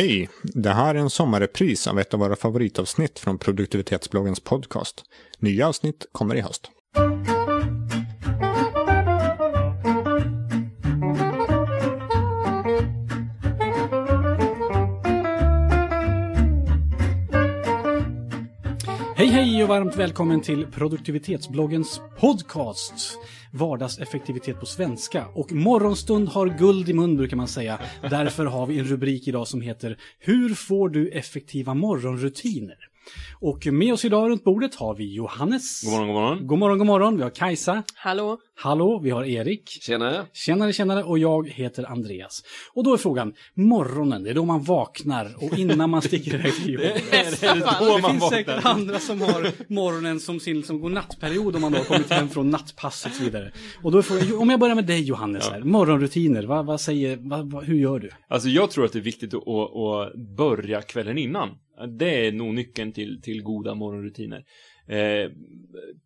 Hej! Det här är en sommarrepris av ett av våra favoritavsnitt från produktivitetsbloggens podcast. Nya avsnitt kommer i höst. Hej hej och varmt välkommen till produktivitetsbloggens podcast. Vardagseffektivitet på svenska. Och morgonstund har guld i mun brukar man säga. Därför har vi en rubrik idag som heter Hur får du effektiva morgonrutiner? Och med oss idag runt bordet har vi Johannes. God morgon, god morgon. God morgon, god morgon. Vi har Kajsa. Hallå? Hallå, vi har Erik. Tjenare. Tjenare, tjenare och jag heter Andreas. Och då är frågan, morgonen, det är då man vaknar och innan man sticker iväg till jobbet. Då fall. Det man finns vaknar. säkert andra som har morgonen som sin som går nattperiod om man då har kommit hem från nattpasset och så vidare. Och då är frågan, om jag börjar med dig Johannes, här, morgonrutiner, vad, vad säger, vad, vad, hur gör du? Alltså jag tror att det är viktigt att, att, att börja kvällen innan. Det är nog nyckeln till, till goda morgonrutiner. Eh,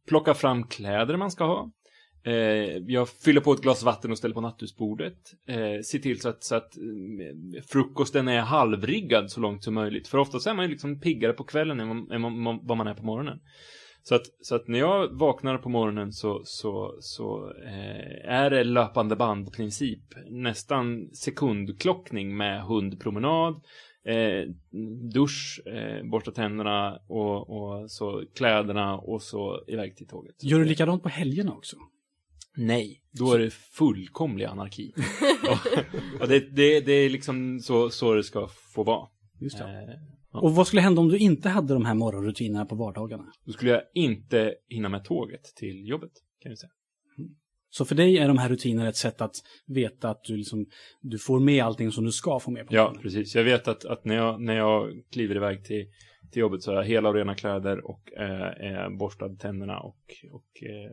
plocka fram kläder man ska ha. Eh, jag fyller på ett glas vatten och ställer på nattduksbordet. Eh, se till så att, så att eh, frukosten är halvriggad så långt som möjligt. För oftast är man ju liksom piggare på kvällen än vad- än man, vad man är på morgonen. Så att, så att när jag vaknar på morgonen så, så, så eh, är det löpande bandprincip. Nästan sekundklockning med hundpromenad, eh, dusch, eh, borsta tänderna och, och så kläderna och så iväg till tåget. Gör du likadant på helgerna också? Nej, då är det fullkomlig anarki. och, det, det, det är liksom så, så det ska få vara. Just det. Eh, Och vad skulle hända om du inte hade de här morgonrutinerna på vardagarna? då skulle jag inte hinna med tåget till jobbet, kan vi säga. Så för dig är de här rutinerna ett sätt att veta att du, liksom, du får med allting som du ska få med på Ja, precis. Jag vet att, att när, jag, när jag kliver iväg till, till jobbet så har jag hela och rena kläder och eh, är borstad tänderna och, och eh,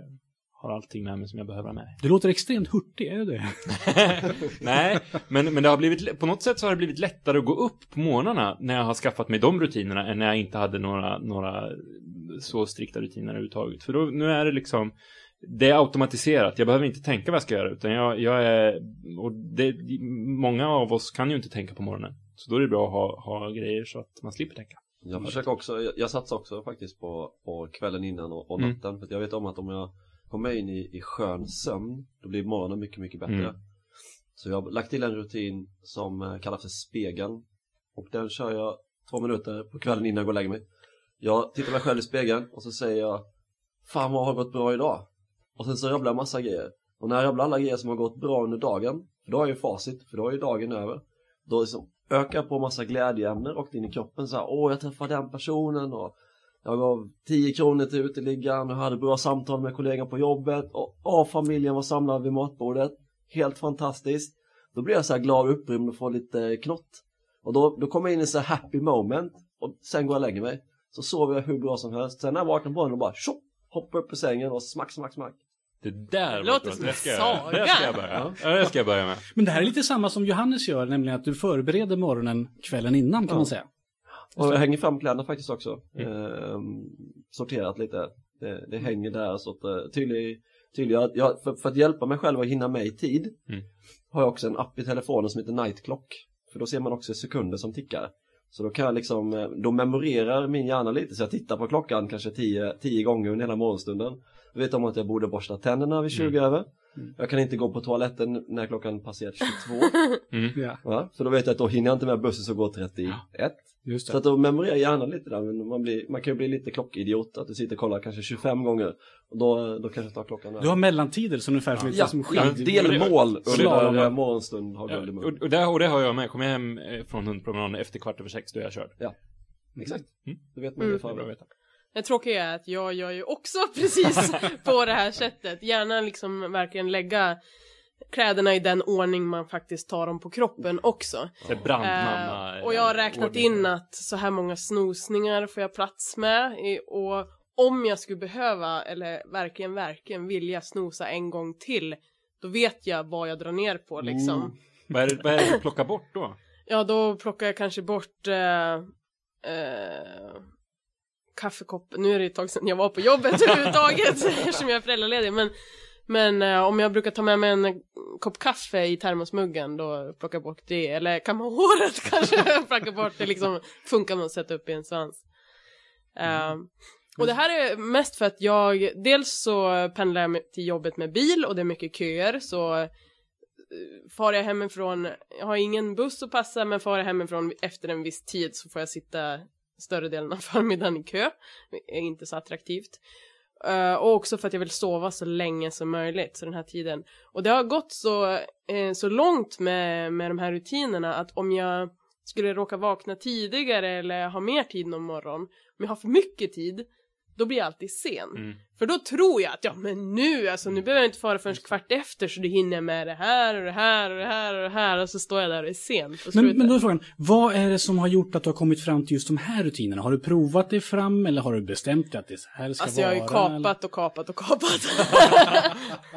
har allting med mig som jag behöver ha med. Du låter extremt hurtig, är du det? Nej, men, men det har blivit, på något sätt så har det blivit lättare att gå upp på morgnarna när jag har skaffat mig de rutinerna än när jag inte hade några, några så strikta rutiner överhuvudtaget. För då, nu är det liksom, det är automatiserat. Jag behöver inte tänka vad jag ska göra, utan jag, jag är, och det, många av oss kan ju inte tänka på morgonen. Så då är det bra att ha, ha grejer så att man slipper tänka. Jag försöker också, jag, jag satsar också faktiskt på, på kvällen innan och, och Mm. natten för att jag vet om att om jag kommer in i, i skön sömn då blir morgonen mycket, mycket bättre. Mm. Så jag har lagt till en rutin som eh, kallas för spegeln och den kör jag två minuter på kvällen innan jag går och lägger mig. Jag tittar mig själv i spegeln och så säger jag Fan vad har gått bra idag? Och sen så rabblar jag massa grejer. Och när jag rabblar alla grejer som har gått bra under dagen, för då har jag ju facit, för då är ju dagen över. Då liksom ökar jag på massa glädjeämnen rakt in i kroppen så här, åh jag träffade den personen och jag gav 10 kronor till uteliggaren och hade bra samtal med kollegan på jobbet och åh familjen var samlad vid matbordet. Helt fantastiskt. Då blir jag så här glad och upprymd och får lite knott. Och då, då kommer jag in i så här happy moment och sen går jag och lägger mig. Så sover jag hur bra som helst. Sen när jag vaknar på morgonen och bara tjopp, hoppar upp ur sängen och smack, smack, smack. Det där låter som en saga. Det ska jag börja. Ja, det ska jag börja med. Men det här är lite samma som Johannes gör, nämligen att du förbereder morgonen kvällen innan kan Ja. man säga. Och jag hänger fram kläderna faktiskt också. Mm. Ehm, sorterat lite. Det, det hänger där så att eh, tydlig, tydlig, jag, jag, för, för att hjälpa mig själv att hinna med i tid Mm. har jag också en app i telefonen som heter Night Clock. För då ser man också sekunder som tickar. Så då kan jag liksom, eh, då memorerar min hjärna lite så jag tittar på klockan kanske tio, tio gånger under hela morgonstunden. Jag vet om att jag borde borsta tänderna vid 20 över. Jag kan inte gå på toaletten när klockan passerat 22. Mm. Ja, va? För då vet jag att då hinner jag inte med bussen som går 31. just Så att då memorerar hjärnan lite där, men man, blir, man kan ju bli lite klockidiot, att du sitter och kollar kanske 25 gånger och då, då kanske tar klockan där. Du har mellantider som ungefär som, ja, som ja, skid... delmål under morgonstund har Ja, guld i och, och, det, och det har jag med. Kommer jag hem eh, från hundpromenaden efter kvart över sex, då är jag körd. Exakt, Mm. då vet man Mm. det Det är bra att veta. Det tråkiga är att jag gör ju också precis på det här sättet. Gärna liksom verkligen lägga kläderna i den ordning man faktiskt tar dem på kroppen också. Brandmamma. Eh, och jag har räknat ordning. in att så här många snosningar får jag plats med. Och om jag skulle behöva, eller verkligen, verkligen vilja snosa en gång till, då vet jag vad jag drar ner på liksom. Mm. Vad är det, vad är det du plockar bort då? Ja, då plockar jag kanske bort eh, eh, kaffekoppen. Nu är det ett tag sedan jag var på jobbet överhuvudtaget eftersom jag är föräldraledig. Men Men eh, om jag brukar ta med mig en kopp kaffe i termosmuggen då plockar jag bort det. Eller kamma håret kanske, plockar bort det liksom. Funkar man att sätta upp i en svans. Eh, och det här är mest för att jag, dels så pendlar jag till jobbet med bil och det är mycket köer så eh, far jag hemifrån, jag har ingen buss att passa men far jag hemifrån efter en viss tid så får jag sitta större delen av förmiddagen i kö. Det är inte så attraktivt. Uh, och också för att jag vill sova så länge som möjligt, så den här tiden. Och det har gått så, eh, så långt med, med de här rutinerna att om jag skulle råka vakna tidigare eller ha mer tid någon morgon, om jag har för mycket tid, då blir jag alltid sen. Mm. För då tror jag att ja men nu, alltså nu behöver jag inte fara förrän kvart efter så du hinner med det här och det här och det här och det här och så står jag där och är sen Men, men då är frågan, vad är det som har gjort att du har kommit fram till just de här rutinerna? Har du provat dig fram eller har du bestämt dig att det är så här ska Alltså jag vara? har ju kapat och kapat och kapat.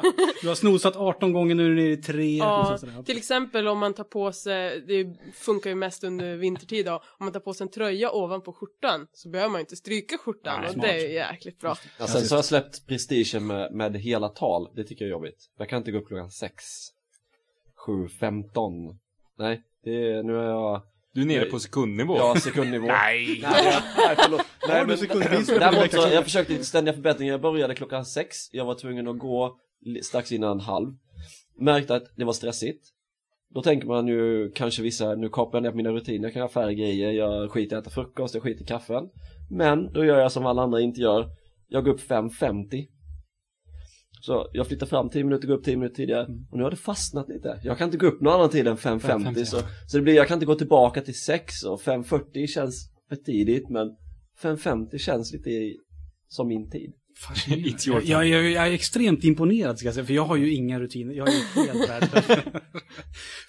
Du har snosat 18 gånger, nu är du nere i 3. Ja, till exempel om man tar på sig, det funkar ju mest under vintertid då, om man tar på sig en tröja ovanpå skjortan så behöver man ju inte stryka skjortan Nej, och smart. det är ju jäkligt bra. Ja, sen så har jag släppt prestigen med, med hela tal, det tycker jag är jobbigt. Jag kan inte gå upp klockan 6, 7, 15. Nej, det är, nu är jag, Du är nere Nej. på sekundnivå. ja sekundnivå. Nej! Nej, jag, nej förlåt. Nej, men, däremot så, jag försökte ständiga förbättringar. Jag började klockan sex. Jag var tvungen att gå strax innan halv. Märkte att det var stressigt. Då tänker man ju kanske vissa, nu kapar jag ner på mina rutiner, jag kan ha färre grejer, jag skiter i att äta frukost, jag skiter i kaffen. Men då gör jag som alla andra inte gör. Jag går upp 5.50. Så jag flyttar fram 10 minuter, går upp 10 minuter tidigare. Och nu har det fastnat lite. Jag kan inte gå upp någon annan tid än 5.50. 5.50, Så, så det blir, jag kan inte gå tillbaka till 6 och 5.40 känns för tidigt men 5.50 känns lite som min tid. Jag, jag, jag är extremt imponerad ska jag säga, för jag har ju inga rutiner. Jag är helt värdelös.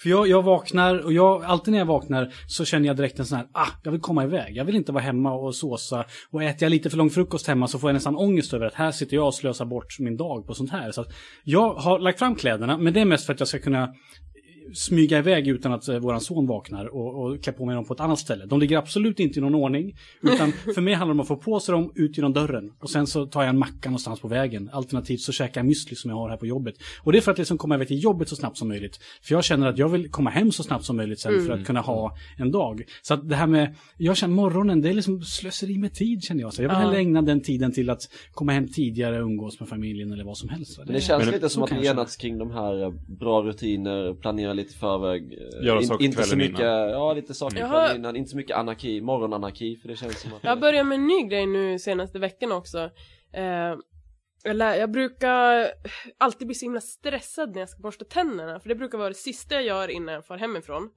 för jag, jag vaknar och jag, alltid när jag vaknar så känner jag direkt en sån här, ah, jag vill komma iväg. Jag vill inte vara hemma och såsa. Och äter jag lite för lång frukost hemma så får jag nästan ångest över att här sitter jag och slösar bort min dag på sånt här. Så jag har lagt fram kläderna, men det är mest för att jag ska kunna smyga iväg utan att eh, våran son vaknar och, och klä på mig dem på ett annat ställe. De ligger absolut inte i någon ordning. Utan för mig handlar det om att få på sig dem ut genom dörren. Och sen så tar jag en macka någonstans på vägen. Alternativt så käkar jag müsli som jag har här på jobbet. Och det är för att liksom komma iväg till jobbet så snabbt som möjligt. För jag känner att jag vill komma hem så snabbt som möjligt sen för att kunna ha en dag. Så att det här med, jag känner morgonen, det är liksom slöseri med tid känner jag. Så jag vill Ja. hellre ägna den tiden till att komma hem tidigare, umgås med familjen eller vad som helst. Men det känns lite som att jag enats kring de här eh, bra rutiner, planera lite i förväg. eh, Göra in- saker inte så mycket, innan. ja lite saker Jaha. kvällen innan, inte så mycket anarki, morgonanarki för det känns som att Jag har börjat med en ny grej nu senaste veckan också. Eh, jag, lär, jag brukar alltid bli så himla stressad när jag ska borsta tänderna. För det brukar vara det sista jag gör innan jag far hemifrån.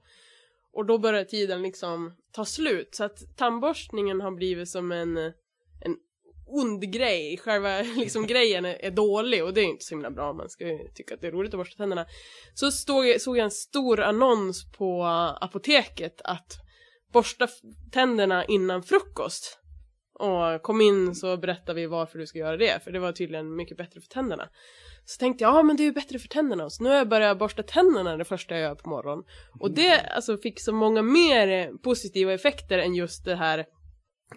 Och då börjar tiden liksom ta slut. Så att tandborstningen har blivit som en, en ond grej. Själva liksom grejen är, är dålig och det är inte så himla bra. Man ska ju tycka att det är roligt att borsta tänderna. Så stod, såg jag en stor annons på apoteket att borsta tänderna innan frukost. Och kom in så berättar vi varför du ska göra det, för det var tydligen mycket bättre för tänderna. Så tänkte jag, ja men det är ju bättre för tänderna, så nu har jag börjat borsta tänderna det första jag gör på morgonen. Och det alltså fick så många mer positiva effekter än just det här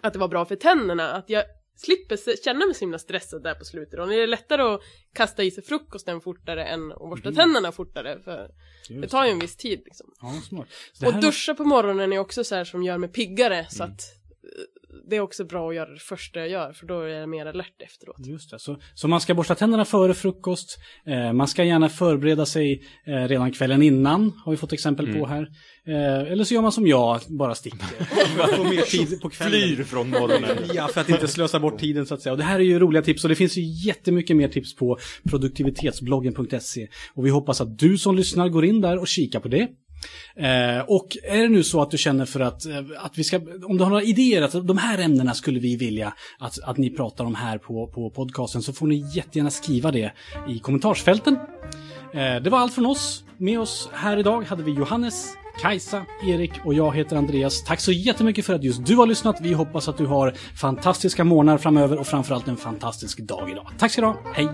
att det var bra för tänderna, att jag slipper känna mig så himla stressad där på slutet. Och det är lättare att kasta i sig frukosten fortare än att borsta tänderna fortare, för det tar ju en viss tid liksom. Ja, smart. Så Och duscha på morgonen är också så här som gör mig piggare så Mm. att eh, det är också bra att göra det första jag gör för då är jag mer alert efteråt. Just det, så, så man ska borsta tänderna före frukost. Eh, man ska gärna förbereda sig eh, redan kvällen innan, har vi fått exempel Mm. på här. Eh, eller så gör man som jag, bara sticker. För att få mer tid på kvällen. Flyr från morgonen. Ja, för att inte slösa bort tiden så att säga. Och det här är ju roliga tips och det finns ju jättemycket mer tips på produktivitetsbloggen.se. Och vi hoppas att du som lyssnar går in där och kikar på det. Eh, och är det nu så att du känner för att, eh, att vi ska, om du har några idéer, att de här ämnena skulle vi vilja att, att ni pratar om här på, på podcasten, så får ni jättegärna skriva det i kommentarsfälten. Eh, det var allt från oss. Med oss här idag hade vi Johannes, Kajsa, Erik och jag heter Andreas. Tack så jättemycket för att just du har lyssnat. Vi hoppas att du har fantastiska månader framöver och framförallt en fantastisk dag idag. Tack ska du ha. Hej!